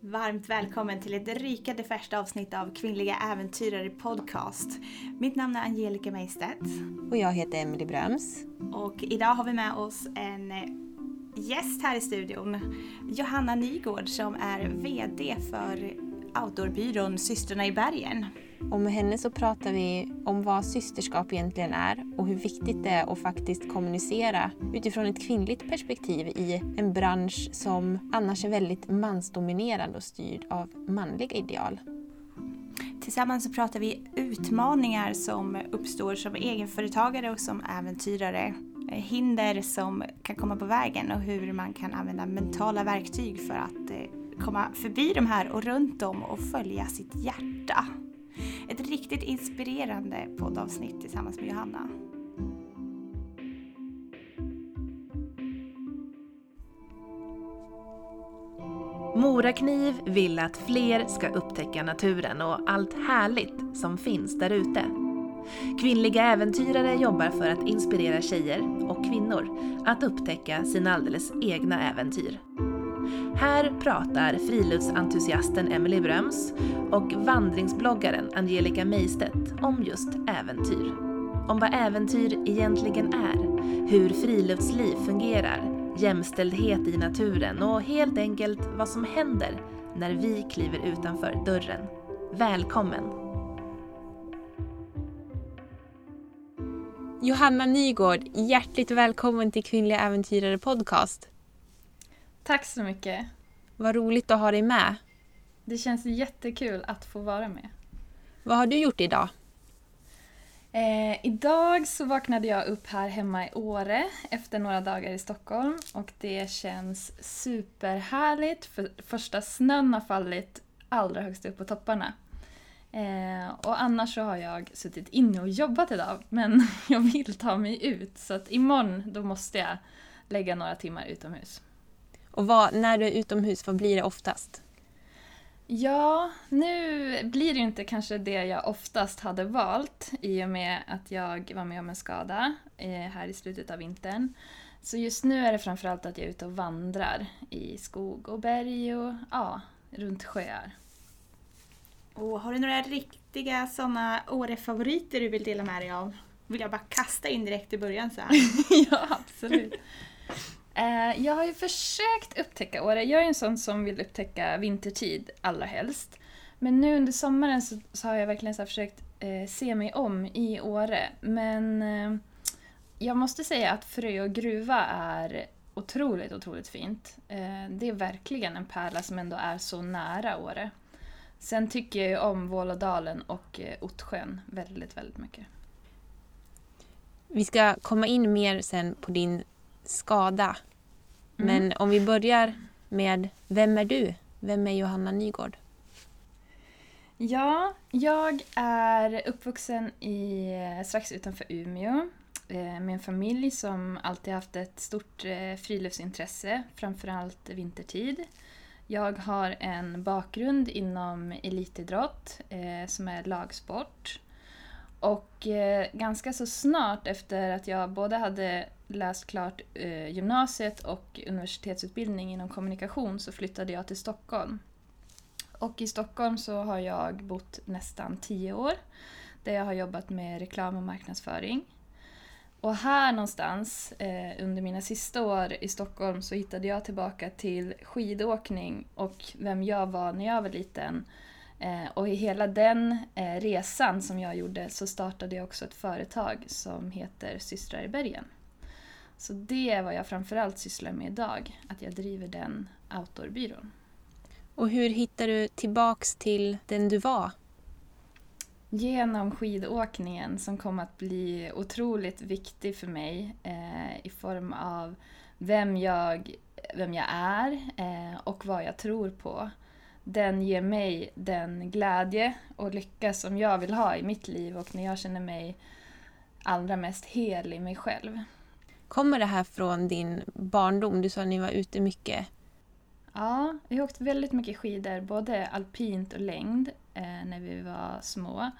Varmt välkommen till ett rykande färskt avsnitt av Kvinnliga Äventyrare Podcast. Mitt namn är Angelica Meistedt. Och jag heter Emily Bröms. Och idag har vi med oss en gäst här i studion. Johanna Nygård som är VD för outdoorbyrån Systrarna i bergen. Och med henne så pratar vi om vad systerskap egentligen är och hur viktigt det är att faktiskt kommunicera utifrån ett kvinnligt perspektiv i en bransch som annars är väldigt mansdominerad och styrd av manliga ideal. Tillsammans så pratar vi utmaningar som uppstår som egenföretagare och som äventyrare. Hinder som kan komma på vägen och hur man kan använda mentala verktyg för att eh, komma förbi de här och runt dem och följa sitt hjärta. Ett riktigt inspirerande poddavsnitt tillsammans med Johanna. Morakniv vill att fler ska upptäcka naturen och allt härligt som finns där ute. Kvinnliga äventyrare jobbar för att inspirera tjejer och kvinnor att upptäcka sina alldeles egna äventyr. Här pratar friluftsentusiasten Emily Bröms och vandringsbloggaren Angelica Meistedt om just äventyr. Om vad äventyr egentligen är, hur friluftsliv fungerar, jämställdhet i naturen och helt enkelt vad som händer när vi kliver utanför dörren. Välkommen! Johanna Nygård, hjärtligt välkommen till Kvinnliga Äventyrare Podcast. Tack så mycket. Vad roligt att ha dig med. Det känns jättekul att få vara med. Vad har du gjort idag? Eh, idag så vaknade jag upp här hemma i Åre efter några dagar i Stockholm och det känns superhärligt för första snön har fallit allra högst upp på topparna. Eh, och annars så har jag suttit inne och jobbat idag men jag vill ta mig ut så att imorgon då måste jag lägga några timmar utomhus. Och vad, när du är utomhus, vad blir det oftast? Ja, nu blir det ju inte kanske det jag oftast hade valt i och med att jag var med om en skada eh, här i slutet av vintern. Så just nu är det framförallt att jag är ute och vandrar i skog och berg och ja, runt sjöar. Och har du några riktiga sådana Åre-favoriter du vill dela med dig av? Vill jag bara kasta in direkt i början så här. ja, absolut. Eh, jag har ju försökt upptäcka Åre. Jag är en sån som vill upptäcka vintertid allra helst. Men nu under sommaren så, så har jag verkligen så försökt eh, se mig om i Åre. Men eh, jag måste säga att Frö och gruva är otroligt, otroligt fint. Eh, det är verkligen en pärla som ändå är så nära Åre. Sen tycker jag ju om Vålådalen och eh, Ottsjön väldigt, väldigt mycket. Vi ska komma in mer sen på din skada. Mm. Men om vi börjar med, vem är du? Vem är Johanna Nygård? Ja, jag är uppvuxen i, strax utanför Umeå eh, med en familj som alltid haft ett stort eh, friluftsintresse, framförallt vintertid. Jag har en bakgrund inom elitidrott eh, som är lagsport. Och eh, ganska så snart efter att jag både hade läst klart eh, gymnasiet och universitetsutbildning inom kommunikation så flyttade jag till Stockholm. Och i Stockholm så har jag bott nästan tio år där jag har jobbat med reklam och marknadsföring. Och här någonstans eh, under mina sista år i Stockholm så hittade jag tillbaka till skidåkning och vem jag var när jag var liten. Eh, och i hela den eh, resan som jag gjorde så startade jag också ett företag som heter Systrar i bergen. Så det är vad jag framförallt sysslar med idag, att jag driver den outdoorbyrån. Och hur hittar du tillbaks till den du var? Genom skidåkningen som kom att bli otroligt viktig för mig eh, i form av vem jag, vem jag är eh, och vad jag tror på. Den ger mig den glädje och lycka som jag vill ha i mitt liv och när jag känner mig allra mest hel i mig själv. Kommer det här från din barndom? Du sa att ni var ute mycket. Ja, vi har åkt väldigt mycket skidor, både alpint och längd, eh, när vi var små.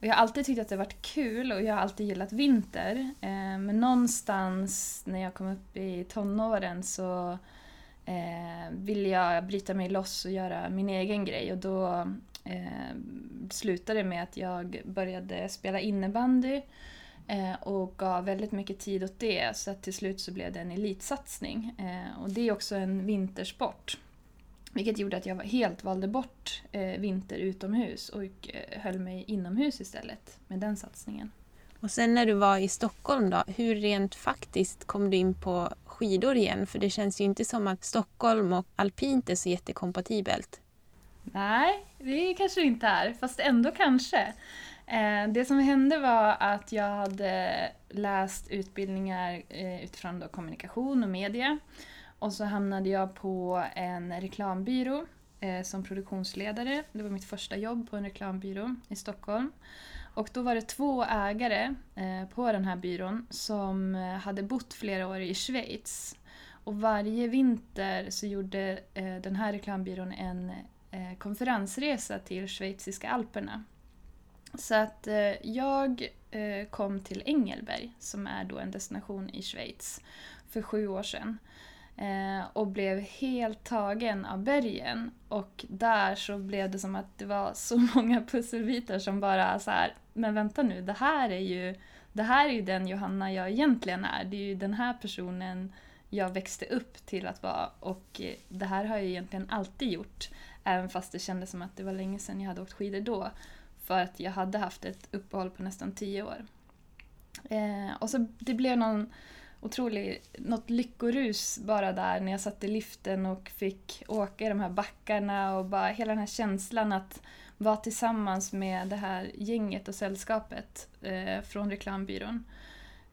Och jag har alltid tyckt att det har varit kul och jag har alltid gillat vinter. Eh, men någonstans när jag kom upp i tonåren så eh, ville jag bryta mig loss och göra min egen grej och då eh, slutade det med att jag började spela innebandy eh, och gav väldigt mycket tid åt det så att till slut så blev det en elitsatsning. Eh, och det är också en vintersport. Vilket gjorde att jag helt valde bort eh, vinter utomhus och eh, höll mig inomhus istället med den satsningen. Och sen när du var i Stockholm då, hur rent faktiskt kom du in på skidor igen? För det känns ju inte som att Stockholm och alpint är så jättekompatibelt. Nej, det kanske det inte är, fast ändå kanske. Eh, det som hände var att jag hade läst utbildningar eh, utifrån då kommunikation och media. Och så hamnade jag på en reklambyrå eh, som produktionsledare. Det var mitt första jobb på en reklambyrå i Stockholm. Och då var det två ägare eh, på den här byrån som eh, hade bott flera år i Schweiz. Och varje vinter så gjorde eh, den här reklambyrån en konferensresa till schweiziska alperna. Så att eh, jag eh, kom till Engelberg, som är då en destination i Schweiz, för sju år sedan. Eh, och blev helt tagen av bergen. Och där så blev det som att det var så många pusselbitar som bara så här, men vänta nu, det här är ju, det här är ju den Johanna jag egentligen är. Det är ju den här personen jag växte upp till att vara och eh, det här har jag egentligen alltid gjort. Även fast det kändes som att det var länge sedan jag hade åkt skidor då. För att jag hade haft ett uppehåll på nästan tio år. Eh, och så det blev någon otrolig, något lyckorus bara där när jag satt i liften och fick åka i de här backarna och bara hela den här känslan att vara tillsammans med det här gänget och sällskapet eh, från reklambyrån.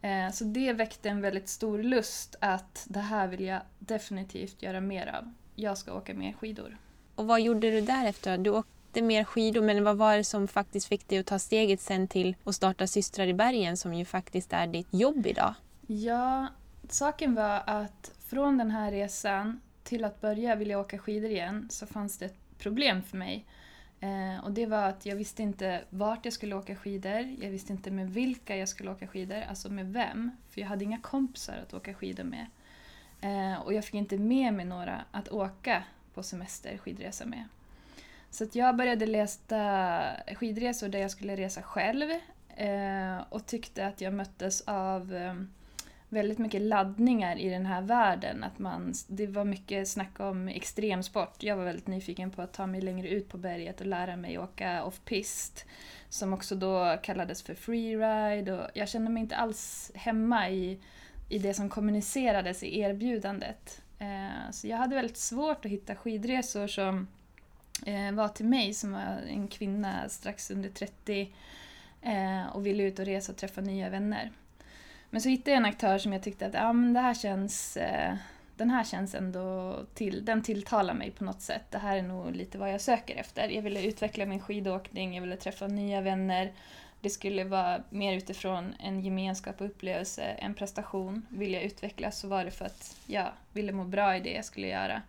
Eh, så det väckte en väldigt stor lust att det här vill jag definitivt göra mer av. Jag ska åka mer skidor. Och vad gjorde du därefter? Du åkte mer skidor, men vad var det som faktiskt fick dig att ta steget sen till att starta Systrar i bergen som ju faktiskt är ditt jobb idag? Ja, saken var att från den här resan till att börja vilja åka skidor igen så fanns det ett problem för mig. Eh, och det var att jag visste inte vart jag skulle åka skidor, jag visste inte med vilka jag skulle åka skidor, alltså med vem. För jag hade inga kompisar att åka skidor med. Eh, och jag fick inte med mig några att åka på semester, skidresa med. Så att jag började läsa skidresor där jag skulle resa själv eh, och tyckte att jag möttes av eh, väldigt mycket laddningar i den här världen. Att man, det var mycket snack om extremsport. Jag var väldigt nyfiken på att ta mig längre ut på berget och lära mig åka off-pist. Som också då kallades för freeride och jag kände mig inte alls hemma i, i det som kommunicerades i erbjudandet. Eh, så jag hade väldigt svårt att hitta skidresor som eh, var till mig som var en kvinna strax under 30 eh, och ville ut och resa och träffa nya vänner. Men så hittade jag en aktör som jag tyckte att ah, men det här känns, eh, den här känns ändå till, den tilltalar mig på något sätt. Det här är nog lite vad jag söker efter. Jag ville utveckla min skidåkning, jag ville träffa nya vänner. Det skulle vara mer utifrån en gemenskap och upplevelse, en prestation. Vill jag utvecklas så var det för att jag ville må bra i det jag skulle göra.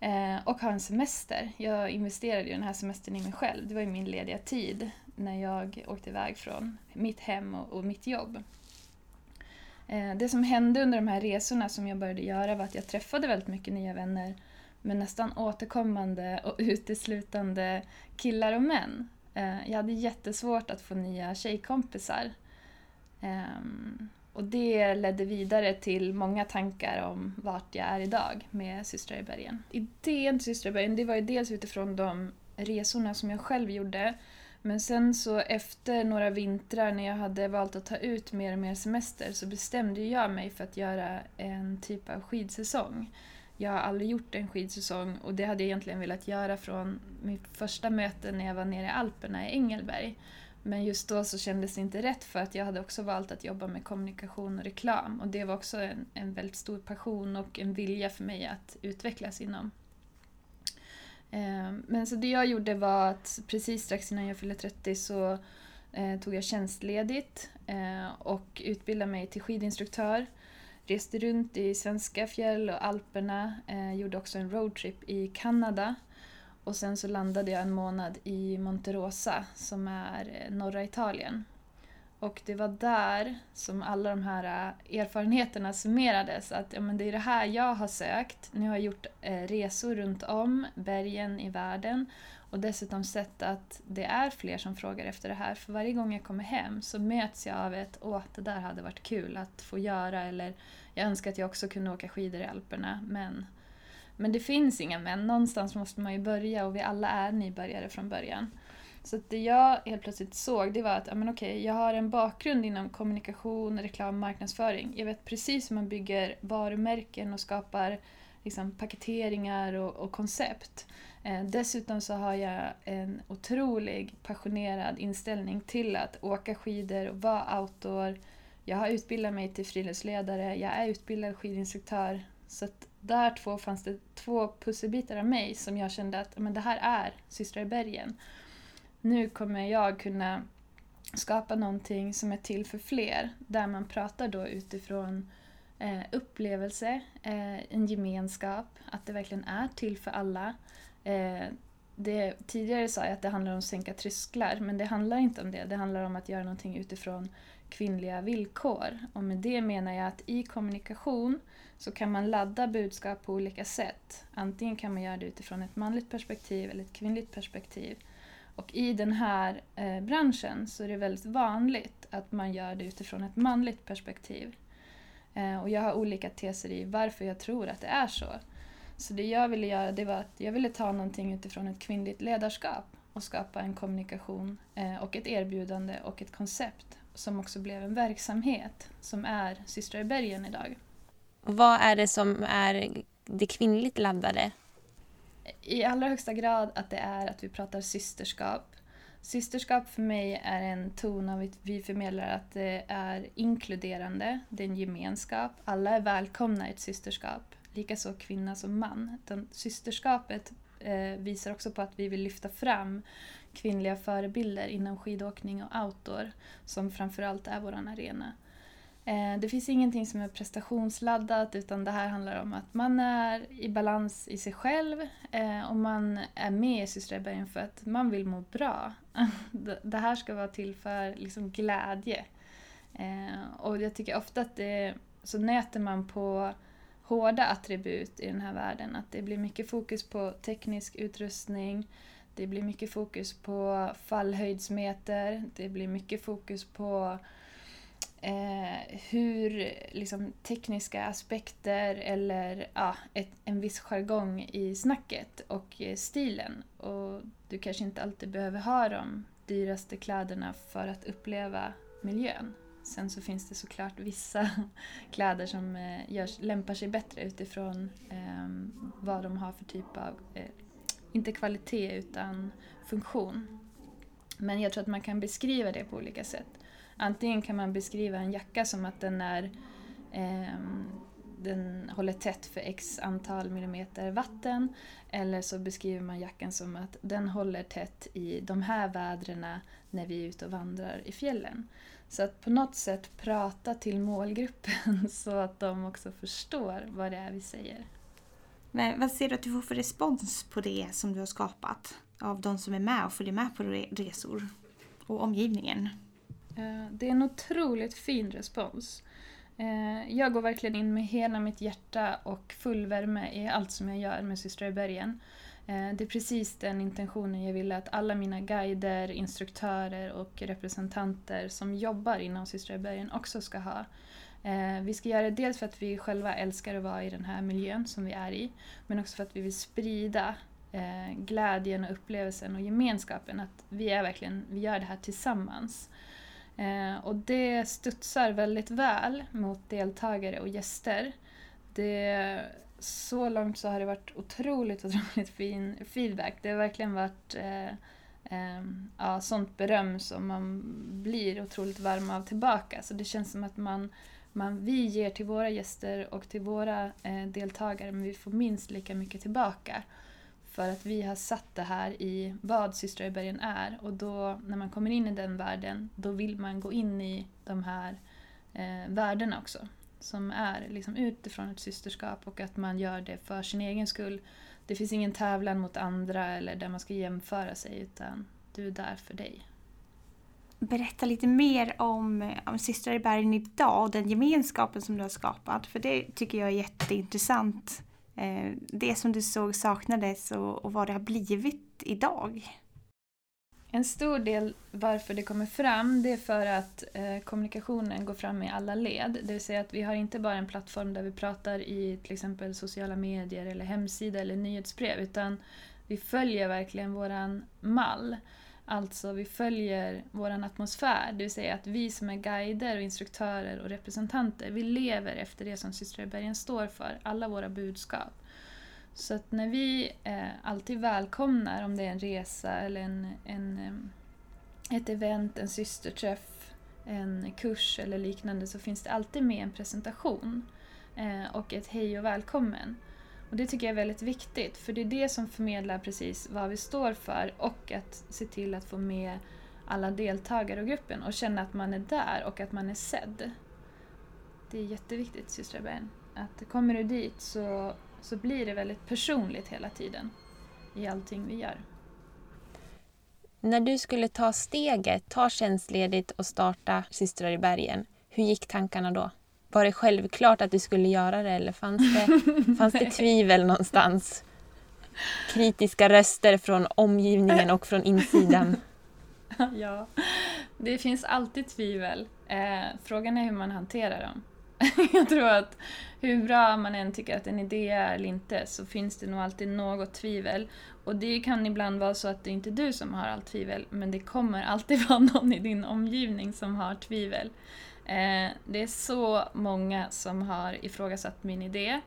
Eh, och ha en semester. Jag investerade ju den här semestern i mig själv. Det var ju min lediga tid när jag åkte iväg från mitt hem och, och mitt jobb. Eh, det som hände under de här resorna som jag började göra var att jag träffade väldigt mycket nya vänner men nästan återkommande och uteslutande killar och män. Eh, jag hade jättesvårt att få nya tjejkompisar. Eh, och det ledde vidare till många tankar om vart jag är idag med Systrar i bergen. Idén till Systrar i bergen det var ju dels utifrån de resorna som jag själv gjorde men sen så efter några vintrar när jag hade valt att ta ut mer och mer semester så bestämde jag mig för att göra en typ av skidsäsong. Jag har aldrig gjort en skidsäsong och det hade jag egentligen velat göra från mitt första möte när jag var nere i Alperna i Engelberg. Men just då så kändes det inte rätt för att jag hade också valt att jobba med kommunikation och reklam och det var också en, en väldigt stor passion och en vilja för mig att utvecklas inom. Ehm, men så det jag gjorde var att precis strax innan jag fyllde 30 så eh, tog jag tjänstledigt eh, och utbildade mig till skidinstruktör. Reste runt i svenska fjäll och Alperna, eh, gjorde också en roadtrip i Kanada och sen så landade jag en månad i Monterosa som är eh, norra Italien. Och det var där som alla de här äh, erfarenheterna summerades. Att ja, men det är det här jag har sökt. Nu har jag gjort eh, resor runt om bergen i världen och dessutom sett att det är fler som frågar efter det här. För varje gång jag kommer hem så möts jag av ett åh, det där hade varit kul att få göra eller jag önskar att jag också kunde åka skidor i Alperna men men det finns inga men. Någonstans måste man ju börja och vi alla är nybörjare från början. Så det jag helt plötsligt såg det var att men okej, jag har en bakgrund inom kommunikation, reklam och marknadsföring. Jag vet precis hur man bygger varumärken och skapar liksom, paketeringar och, och koncept. Eh, dessutom så har jag en otrolig passionerad inställning till att åka skidor och vara outdoor. Jag har utbildat mig till friluftsledare, jag är utbildad skidinstruktör. Så att där två fanns det två pusselbitar av mig som jag kände att men det här är Systrar i bergen. Nu kommer jag kunna skapa någonting som är till för fler, där man pratar då utifrån eh, upplevelse, eh, en gemenskap, att det verkligen är till för alla. Eh, det, tidigare sa jag att det handlar om att sänka trösklar, men det handlar inte om det. Det handlar om att göra någonting utifrån kvinnliga villkor. Och med det menar jag att i kommunikation så kan man ladda budskap på olika sätt. Antingen kan man göra det utifrån ett manligt perspektiv eller ett kvinnligt perspektiv. Och i den här eh, branschen så är det väldigt vanligt att man gör det utifrån ett manligt perspektiv. Eh, och jag har olika teser i varför jag tror att det är så. Så det jag ville göra det var att jag ville ta någonting utifrån ett kvinnligt ledarskap och skapa en kommunikation eh, och ett erbjudande och ett koncept som också blev en verksamhet som är Systrar i bergen idag. Vad är det som är det kvinnligt laddade? I allra högsta grad att det är att vi pratar systerskap. Systerskap för mig är en ton av att vi förmedlar att det är inkluderande, det är en gemenskap. Alla är välkomna i ett systerskap, likaså kvinna som man. Den systerskapet eh, visar också på att vi vill lyfta fram kvinnliga förebilder inom skidåkning och outdoor, som framförallt är vår arena. Eh, det finns ingenting som är prestationsladdat utan det här handlar om att man är i balans i sig själv eh, och man är med i Systerbergen för att man vill må bra. Det här ska vara till för liksom glädje. Eh, och jag tycker ofta att det, så nöter man på hårda attribut i den här världen. Att det blir mycket fokus på teknisk utrustning, det blir mycket fokus på fallhöjdsmeter, det blir mycket fokus på eh, hur liksom, tekniska aspekter eller ah, ett, en viss jargong i snacket och eh, stilen. Och du kanske inte alltid behöver ha de dyraste kläderna för att uppleva miljön. Sen så finns det såklart vissa kläder som eh, görs, lämpar sig bättre utifrån eh, vad de har för typ av, eh, inte kvalitet utan funktion. Men jag tror att man kan beskriva det på olika sätt. Antingen kan man beskriva en jacka som att den är eh, den håller tätt för x antal millimeter vatten. Eller så beskriver man jackan som att den håller tätt i de här vädrena när vi är ute och vandrar i fjällen. Så att på något sätt prata till målgruppen så att de också förstår vad det är vi säger. Men vad ser du att du får för respons på det som du har skapat? Av de som är med och följer med på resor och omgivningen? Eh, det är en otroligt fin respons. Eh, jag går verkligen in med hela mitt hjärta och full värme i allt som jag gör med Systrar i bergen. Eh, det är precis den intentionen jag vill att alla mina guider, instruktörer och representanter som jobbar inom Systrar i bergen också ska ha. Vi ska göra det dels för att vi själva älskar att vara i den här miljön som vi är i, men också för att vi vill sprida glädjen och upplevelsen och gemenskapen. Att vi, är verkligen, vi gör det här tillsammans. Eh, och det studsar väldigt väl mot deltagare och gäster. Det, så långt så har det varit otroligt, otroligt fin feedback. Det har verkligen varit eh, eh, ja, sånt beröm som man blir otroligt varm av tillbaka. Så det känns som att man, man, vi ger till våra gäster och till våra eh, deltagare men vi får minst lika mycket tillbaka. För att vi har satt det här i vad Systrar i bergen är och då när man kommer in i den världen då vill man gå in i de här eh, värdena också. Som är liksom utifrån ett systerskap och att man gör det för sin egen skull. Det finns ingen tävlan mot andra eller där man ska jämföra sig utan du är där för dig. berätta lite mer om, om Systrar i bergen idag och den gemenskapen som du har skapat. För det tycker jag är jätteintressant. Eh, det som du såg saknades och, och vad det har blivit idag. En stor del varför det kommer fram det är för att eh, kommunikationen går fram i alla led. Det vill säga att vi har inte bara en plattform där vi pratar i till exempel sociala medier eller hemsida eller nyhetsbrev utan vi följer verkligen våran mall. Alltså vi följer våran atmosfär, det vill säga att vi som är guider och instruktörer och representanter, vi lever efter det som Systrar i bergen står för, alla våra budskap. Så att när vi eh, alltid välkomnar, om det är en resa eller en, en, eh, ett event, en systerträff, en kurs eller liknande så finns det alltid med en presentation eh, och ett hej och välkommen. Och Det tycker jag är väldigt viktigt för det är det som förmedlar precis vad vi står för och att se till att få med alla deltagare och gruppen och känna att man är där och att man är sedd. Det är jätteviktigt systrar Ben. Att kommer du dit så så blir det väldigt personligt hela tiden i allting vi gör. När du skulle ta steget, ta tjänstledigt och starta Systrar i bergen, hur gick tankarna då? Var det självklart att du skulle göra det eller fanns det, fanns det tvivel någonstans? Kritiska röster från omgivningen och från insidan? ja, det finns alltid tvivel. Eh, frågan är hur man hanterar dem. jag tror att hur bra man än tycker att en idé är eller inte så finns det nog alltid något tvivel. Och det kan ibland vara så att det inte är du som har allt tvivel men det kommer alltid vara någon i din omgivning som har tvivel. Eh, det är så många som har ifrågasatt min idé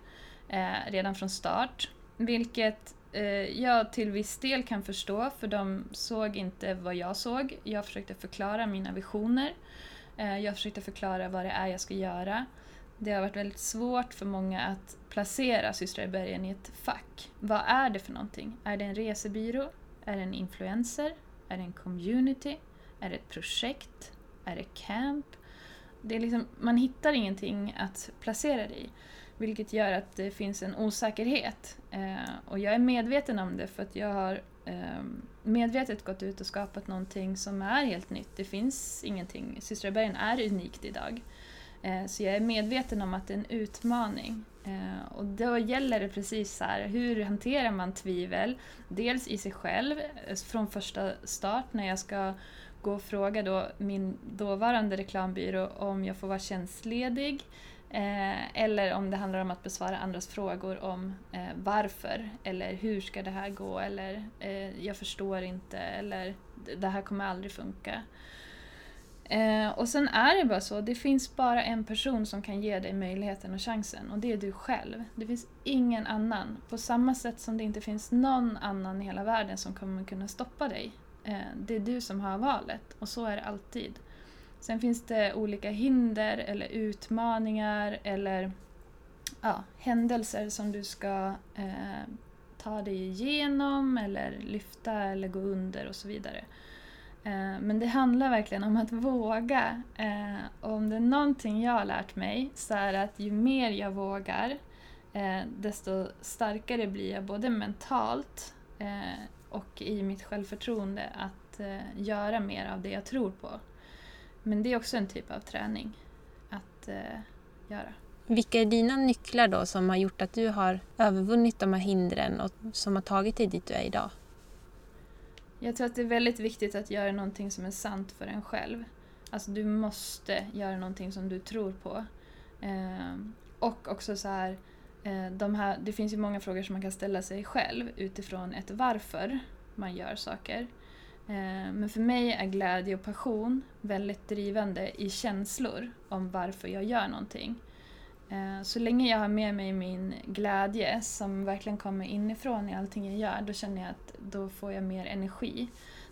eh, redan från start. Vilket eh, jag till viss del kan förstå för de såg inte vad jag såg. Jag försökte förklara mina visioner. Eh, jag försökte förklara vad det är jag ska göra. Det har varit väldigt svårt för många att placera Systrar i bergen i ett fack. Vad är det för någonting? Är det en resebyrå? Är det en influencer? Är det en community? Är det ett projekt? Är det camp? Det är liksom, man hittar ingenting att placera det i. Vilket gör att det finns en osäkerhet. Eh, och jag är medveten om det för att jag har eh, medvetet gått ut och skapat någonting som är helt nytt. Det finns ingenting. Systrabergen bergen är unikt idag. Eh, så jag är medveten om att det är en utmaning. Eh, och då gäller det precis så här, hur hanterar man tvivel? Dels i sig själv, eh, från första start när jag ska gå och fråga då min dåvarande reklambyrå om jag får vara tjänstledig. Eh, eller om det handlar om att besvara andras frågor om eh, varför eller hur ska det här gå eller eh, jag förstår inte eller det här kommer aldrig funka. Eh, och sen är det bara så, det finns bara en person som kan ge dig möjligheten och chansen och det är du själv. Det finns ingen annan. På samma sätt som det inte finns någon annan i hela världen som kommer kunna stoppa dig. Eh, det är du som har valet och så är det alltid. Sen finns det olika hinder eller utmaningar eller ja, händelser som du ska eh, ta dig igenom eller lyfta eller gå under och så vidare. Eh, men det handlar verkligen om att våga. Eh, och om det är någonting jag har lärt mig så är det att ju mer jag vågar eh, desto starkare blir jag både mentalt eh, och i mitt självförtroende att göra mer av det jag tror på. Men det är också en typ av träning att göra. Vilka är dina nycklar då som har gjort att du har övervunnit de här hindren och som har tagit dig dit du är idag? Jag tror att det är väldigt viktigt att göra någonting som är sant för en själv. Alltså du måste göra någonting som du tror på. Eh, och också så här, eh, Eh, de här, det finns ju många frågor som man kan ställa sig själv utifrån ett varför man gör saker. Eh, men för mig är glädje och passion väldigt drivande i känslor om varför jag gör någonting. Eh, så länge jag har med mig min glädje som verkligen kommer inifrån i allting jag gör, då känner jag att då får jag mer energi.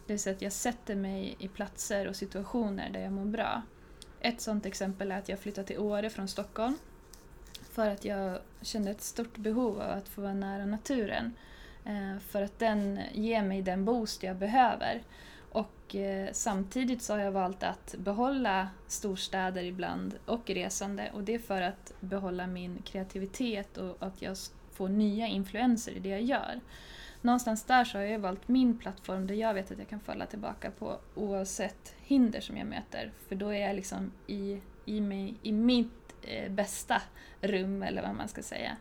Det vill säga att jag sätter mig i platser och situationer där jag mår bra. Ett sådant exempel är att jag flyttade till Åre från Stockholm för att jag kände ett stort behov av att få vara nära naturen. Eh, för att den ger mig den boost jag behöver. Och eh, samtidigt så har jag valt att behålla storstäder ibland och resande och det är för att behålla min kreativitet och att jag får nya influenser i det jag gör. någonstans där så har jag valt min plattform där jag vet att jag kan falla tillbaka på oavsett hinder som jag möter. För då är jag liksom i, i, mig, i mitt eh, bästa rum eller vad man ska säga.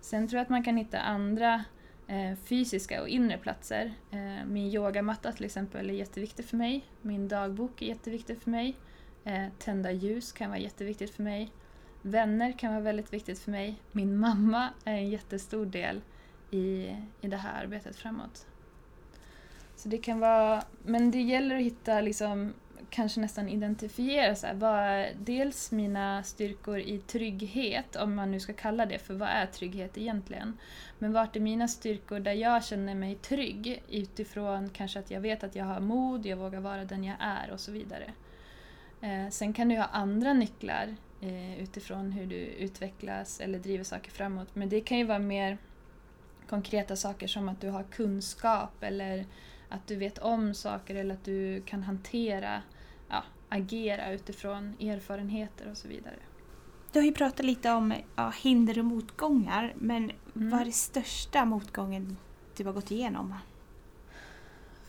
Sen tror jag att man kan hitta andra eh, fysiska och inre platser. Eh, min yogamatta till exempel är jätteviktig för mig. Min dagbok är jätteviktig för mig. Eh, tända ljus kan vara jätteviktigt för mig. Vänner kan vara väldigt viktigt för mig. Min mamma är en jättestor del i, i det här arbetet framåt. Så det kan vara, men det gäller att hitta liksom kanske nästan identifiera så här, vad är dels mina styrkor i trygghet, om man nu ska kalla det för vad är trygghet egentligen? Men vart är mina styrkor där jag känner mig trygg utifrån kanske att jag vet att jag har mod, jag vågar vara den jag är och så vidare. Eh, sen kan du ha andra nycklar eh, utifrån hur du utvecklas eller driver saker framåt, men det kan ju vara mer konkreta saker som att du har kunskap eller att du vet om saker eller att du kan hantera, agera utifrån erfarenheter och så vidare. Du har ju pratat lite om ja, hinder och motgångar, men mm. vad är det största motgången du har gått igenom?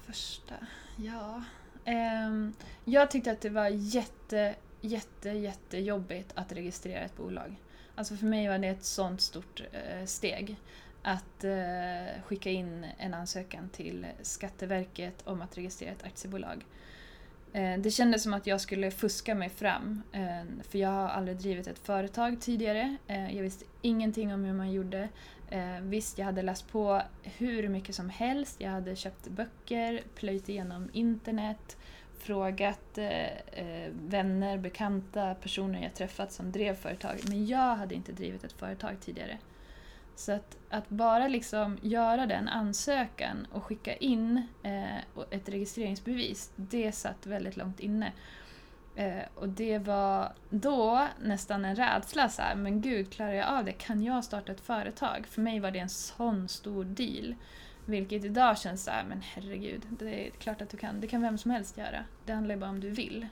Första? Ja. Um, jag tyckte att det var jätte, jätte, jättejobbigt att registrera ett bolag. Alltså för mig var det ett sånt stort uh, steg att eh, skicka in en ansökan till Skatteverket om att registrera ett aktiebolag. Eh, det kändes som att jag skulle fuska mig fram, eh, för jag har aldrig drivit ett företag tidigare. Eh, jag visste ingenting om hur man gjorde. Eh, visst, jag hade läst på hur mycket som helst. Jag hade köpt böcker, plöjt igenom internet, frågat eh, eh vänner, bekanta, personer jag träffat som drev företag. Men jag hade inte drivit ett företag tidigare. Så att, att bara liksom göra den ansökan och skicka in eh, ett registreringsbevis, det satt väldigt långt inne. Eh, och det var då nästan en rädsla, så här, men gud, klarar jag av det? Kan jag starta ett företag? För mig var det en sån stor deal. Vilket idag känns så här, men herregud, det är klart att du kan. Det kan vem som helst göra. Det handlar ju bara om du vill.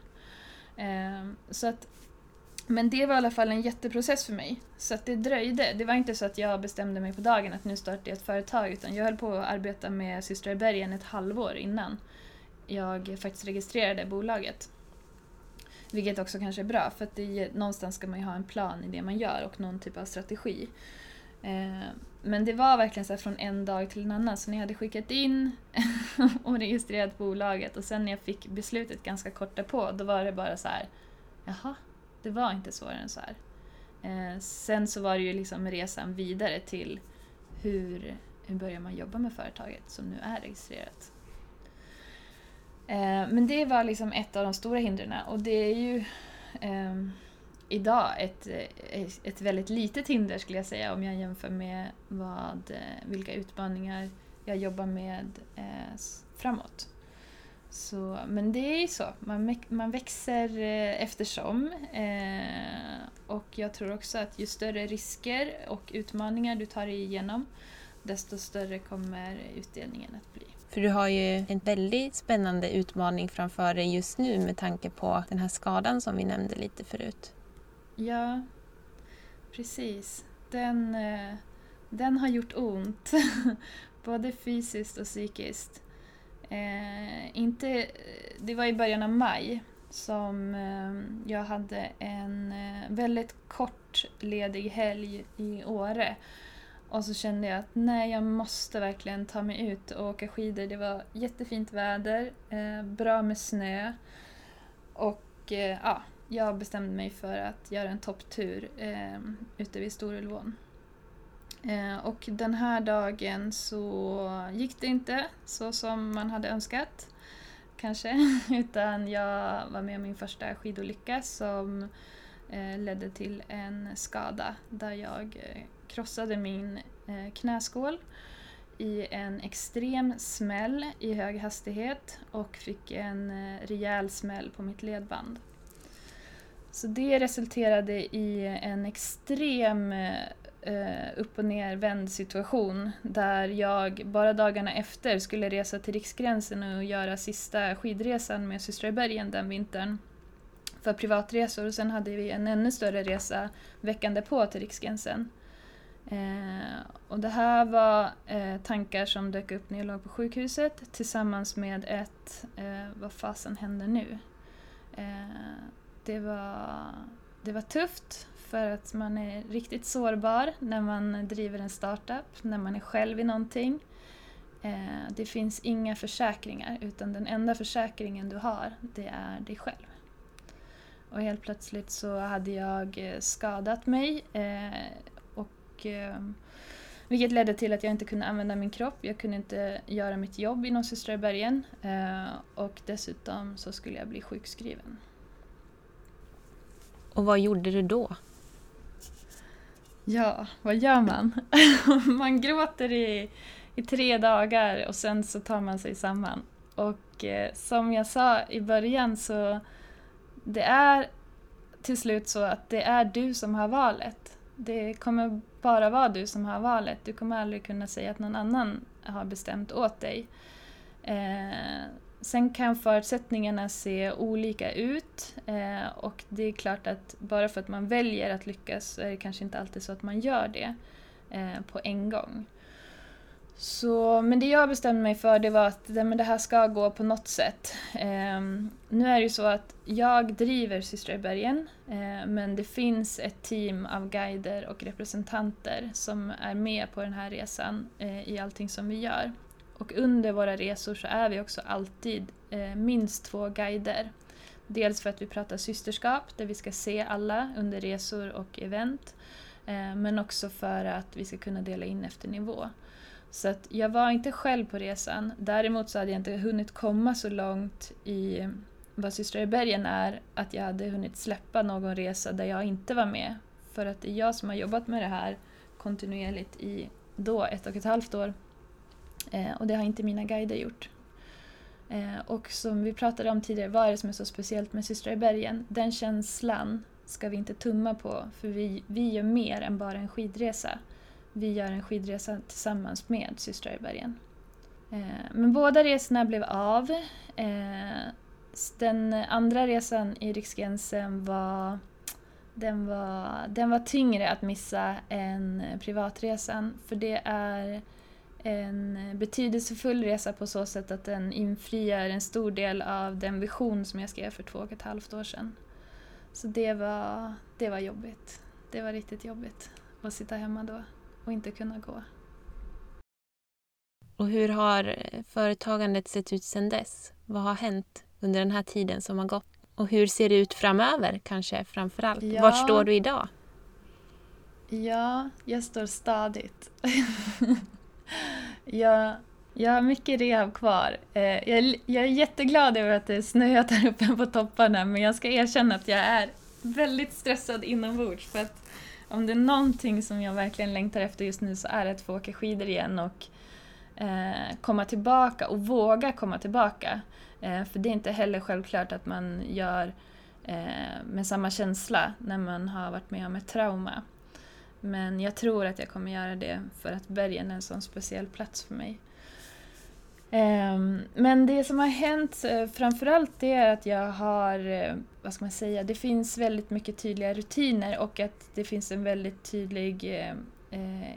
Eh, så att men det var i alla fall en jätteprocess för mig. Så att det dröjde. Det var inte så att jag bestämde mig på dagen att nu startar jag ett företag utan jag höll på att arbeta med Systrar i bergen ett halvår innan jag faktiskt registrerade bolaget. Vilket också kanske är bra för att det, någonstans ska man ju ha en plan i det man gör och någon typ av strategi. Eh, men det var verkligen så från en dag till en annan. Så när jag hade skickat in och registrerat bolaget och sen när jag fick beslutet ganska kort därpå, då var det bara så här, jaha, det var inte svårare än så här. Eh, sen så var det ju liksom resan vidare till hur, hur börjar man jobba med företaget som nu är registrerat. Eh, men det var liksom ett av de stora hindren och det är ju eh, idag ett, eh, ett väldigt litet hinder skulle jag säga om jag jämför med vad, eh, vilka utmaningar jag jobbar med eh, framåt. Så, men det är ju så, man, man växer eh, eftersom. Eh, och jag tror också att ju större risker och utmaningar du tar dig igenom, desto större kommer utdelningen att bli. För du har ju en väldigt spännande utmaning framför dig just nu med tanke på den här skadan som vi nämnde lite förut. Ja, precis. Den, eh, den har gjort ont, både fysiskt och psykiskt. Eh, inte, det var i början av maj som eh, jag hade en eh, väldigt kort ledig helg i Åre. Och så kände jag att nej, jag måste verkligen ta mig ut och åka skidor. Det var jättefint väder, eh, bra med snö. Och eh, ja, jag bestämde mig för att göra en topptur eh, ute vid Storulvån. Eh, och den här dagen så gick det inte så som man hade önskat kanske, utan jag var med om min första skidolycka som eh, ledde till en skada där jag eh, krossade min knäskål i en extrem smäll i hög hastighet och fick en rejäl smäll på mitt ledband. Så det resulterade i en extrem eh, upp och nervänd situation där jag bara dagarna efter skulle resa till Riksgränsen och göra sista skidresan med systrar i bergen den vintern för privatresor och sen hade vi en ännu större resa veckan därpå till Riksgränsen. Eh, och det här var eh, tankar som dök upp när jag låg på sjukhuset tillsammans med ett eh, Vad fasen händer nu? Eh, det, var, det var tufft för att man är riktigt sårbar när man driver en startup, när man är själv i någonting. Eh, det finns inga försäkringar utan den enda försäkringen du har det är dig själv. Och helt plötsligt så hade jag eh, skadat mig eh, och vilket ledde till att jag inte kunde använda min kropp. Jag kunde inte göra mitt jobb inom Systrar i bergen och dessutom så skulle jag bli sjukskriven. Och vad gjorde du då? Ja, vad gör man? man gråter i i tre dagar och sen så tar man sig samman. Och eh, som jag sa i början så det är till slut så att det är du som har valet. Det kommer bara vara du som har valet. Du kommer aldrig kunna säga att någon annan har bestämt åt dig. Eh, sen kan förutsättningarna se olika ut eh, och det är klart att bara för att man väljer att lyckas så är det kanske inte alltid så att man gör det eh, på en gång. Så, men det jag bestämde mig för det var att men det här ska gå på något sätt. Eh, nu är det ju så att jag driver Systrar i bergen eh, men det finns ett team av guider och representanter som är med på den här resan eh, i allting som vi gör. Och under våra resor så är vi också alltid eh, minst två guider. Dels för att vi pratar systerskap där vi ska se alla under resor och event. Eh, men också för att vi ska kunna dela in efter nivå. Så att jag var inte själv på resan. Däremot så hade jag inte hunnit komma så långt i eh, vad Systrar i bergen är att jag hade hunnit släppa någon resa där jag inte var med. För att det är jag som har jobbat med det här kontinuerligt i då ett och ett halvt år. Eh, och det har inte mina guider gjort. Eh, och som vi pratade om tidigare, vad är det som är så speciellt med Systrar i bergen? Den känslan ska vi inte tumma på för vi, vi gör mer än bara en skidresa vi gör en skidresa tillsammans med systrar i bergen. Eh, men båda resorna blev av. Eh, den andra resan i Riksgränsen var den var, den var tyngre att missa än privatresan för det är en betydelsefull resa på så sätt att den infriar en stor del av den vision som jag skrev för två och ett halvt år sedan. Så det var, det var jobbigt. Det var riktigt jobbigt att sitta hemma då och inte kunna gå. Och hur har företagandet sett ut sedan dess? Vad har hänt under den här tiden som har gått? Och hur ser det ut framöver kanske framför allt? Ja. Var står du idag? Ja, jag står stadigt. jag, jag har mycket rehab kvar. Eh, jag, jag är jätteglad över att det snöat här uppe på topparna men jag ska erkänna att jag är väldigt stressad inombords för att om det är någonting som jag verkligen längtar efter just nu så är det att få åka skidor igen och eh, komma tillbaka och våga komma tillbaka. Eh, för det är inte heller självklart att man gör eh, med samma känsla när man har varit med om ett trauma. Men jag tror att jag kommer göra det för att bergen är en sån speciell plats för mig. Ehm, men det som har hänt eh, framförallt det är att jag har, eh, vad ska man säga, det finns väldigt mycket tydliga rutiner och att det finns en väldigt tydlig eh, eh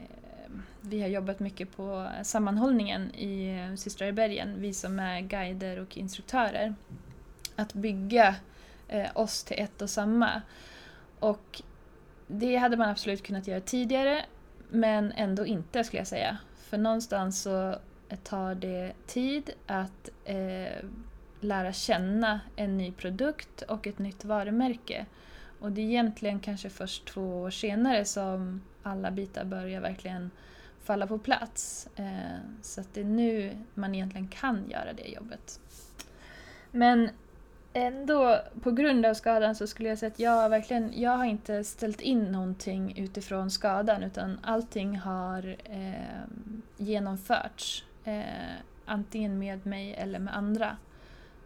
vi har jobbat mycket på sammanhållningen i Systrar i bergen, vi som är guider och instruktörer. Att bygga oss till ett och samma. Och det hade man absolut kunnat göra tidigare, men ändå inte skulle jag säga. För någonstans så tar det tid att eh, lära känna en ny produkt och ett nytt varumärke. Och det är egentligen kanske först två år senare som alla bitar börjar verkligen falla på plats. Eh, så att det är nu man egentligen kan göra det jobbet. Men ändå, på grund av skadan så skulle jag säga att jag verkligen, jag har inte ställt in någonting utifrån skadan utan allting har eh, genomförts eh, antingen med mig eller med andra.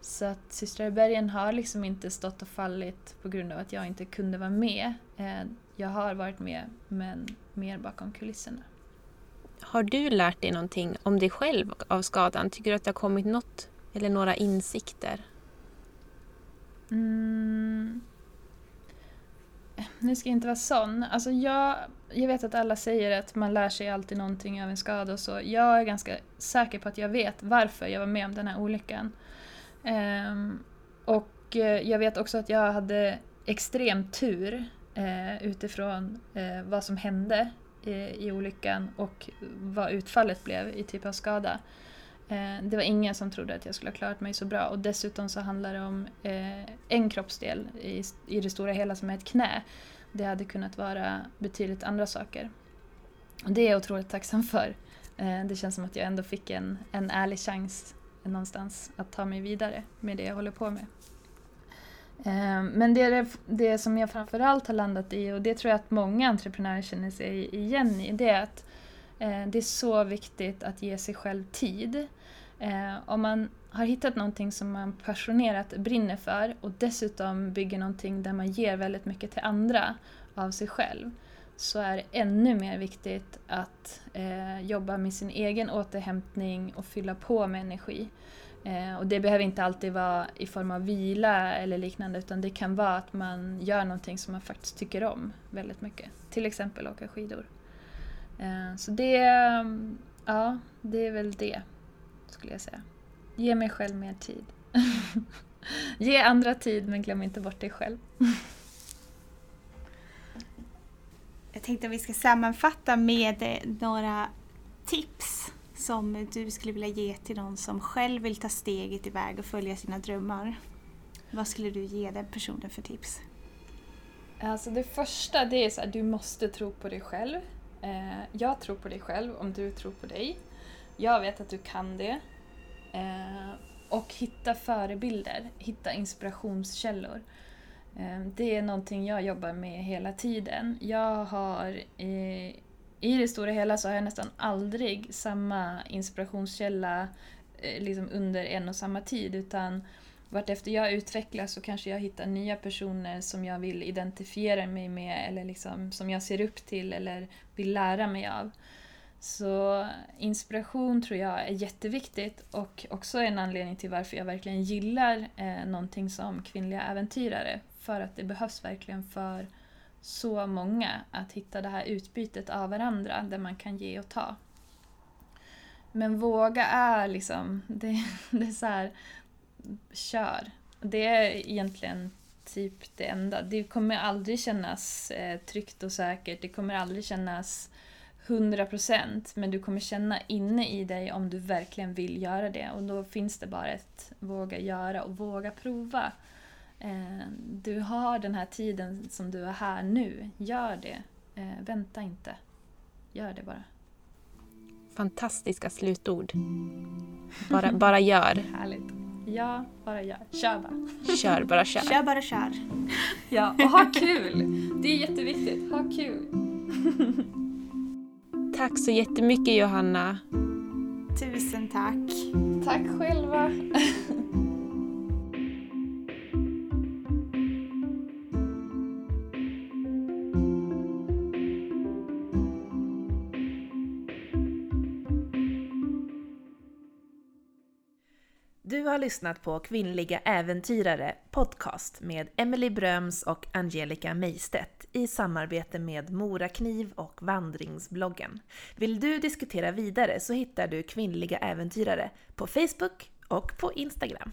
Så att Systrar i bergen har liksom inte stått och fallit på grund av att jag inte kunde vara med. Eh, jag har varit med, men mer bakom kulisserna. Har du lärt dig någonting om dig själv av skadan? Tycker du att det har kommit något eller några insikter? Mm. nu ska jag inte vara sån. Alltså jag, jag vet att alla säger att man lär sig alltid någonting av en skada och så. Jag är ganska säker på att jag vet varför jag var med om den här olyckan. Um, och eh, jag vet också att jag hade extrem tur eh, utifrån eh, vad som hände i, i olyckan och vad utfallet blev i typ av skada. Eh, det var ingen som trodde att jag skulle ha klarat mig så bra och dessutom så handlar det om eh, en kroppsdel i, i det stora hela som är ett knä. Det hade kunnat vara betydligt andra saker. Och det är jag otroligt tacksam för. Eh, det känns som att jag ändå fick en, en ärlig chans någonstans att ta mig vidare med det jag håller på med. Eh, men det, är det som jag framförallt har landat i, och det tror jag att många entreprenörer känner sig igen i, det är att Eh, det är så viktigt att ge sig själv tid. Eh, om man har hittat någonting som man passionerat brinner för och dessutom bygger någonting där man ger väldigt mycket till andra av sig själv så är det ännu mer viktigt att eh, jobba med sin egen återhämtning och fylla på med energi. Eh, och det behöver inte alltid vara i form av vila eller liknande utan det kan vara att man gör någonting som man faktiskt tycker om väldigt mycket. Till exempel åka skidor. Eh, så det, ja, det är väl det, skulle jag säga. Ge mig själv mer tid. Ge andra tid, men glöm inte bort dig själv. jag tänkte att vi ska sammanfatta med eh, några tips som du skulle vilja ge till någon som själv vill ta steget iväg och följa sina drömmar. Vad skulle du ge den personen för tips? Alltså det första det är att du måste tro på dig själv. Eh, jag tror på dig själv om du tror på dig. Jag vet att du kan det. Eh, och hitta förebilder, hitta inspirationskällor. Eh, det är någonting jag jobbar med hela tiden. Jag har i, i det stora hela så har jag nästan aldrig samma inspirationskälla eh, liksom under en och samma tid utan vartefter jag utvecklas så kanske jag hittar nya personer som jag vill identifiera mig med eller liksom, som jag ser upp till eller vill lära mig av. Så inspiration tror jag är jätteviktigt och också en anledning till varför jag verkligen gillar eh, någonting som kvinnliga äventyrare. För att det behövs verkligen för så många att hitta det här utbytet av varandra där man kan ge och ta. Men våga är liksom, det, det är så här, kör. Det är egentligen typ det enda. Det kommer aldrig kännas eh, tryggt och säkert. Det kommer aldrig kännas 100% men du kommer känna inne i dig om du verkligen vill göra det och då finns det bara ett våga göra och våga prova. Eh, du har den här tiden som du är här nu. Gör det. Eh, vänta inte. Gör det bara. Fantastiska slutord. Bara, bara gör. Härligt. Ja, bara gör. Kör bara. Kör, bara kör. Kör, bara kör. Ja, och ha kul! Det är jätteviktigt. Ha kul! Tack så jättemycket Johanna. Tusen tack. Tack själva. Har lyssnat på Kvinnliga Äventyrare podcast med Emily Bröms och Angelica Meistedt i samarbete med Morakniv och Vandringsbloggen. Vill du diskutera vidare så hittar du Kvinnliga Äventyrare på Facebook och på Instagram.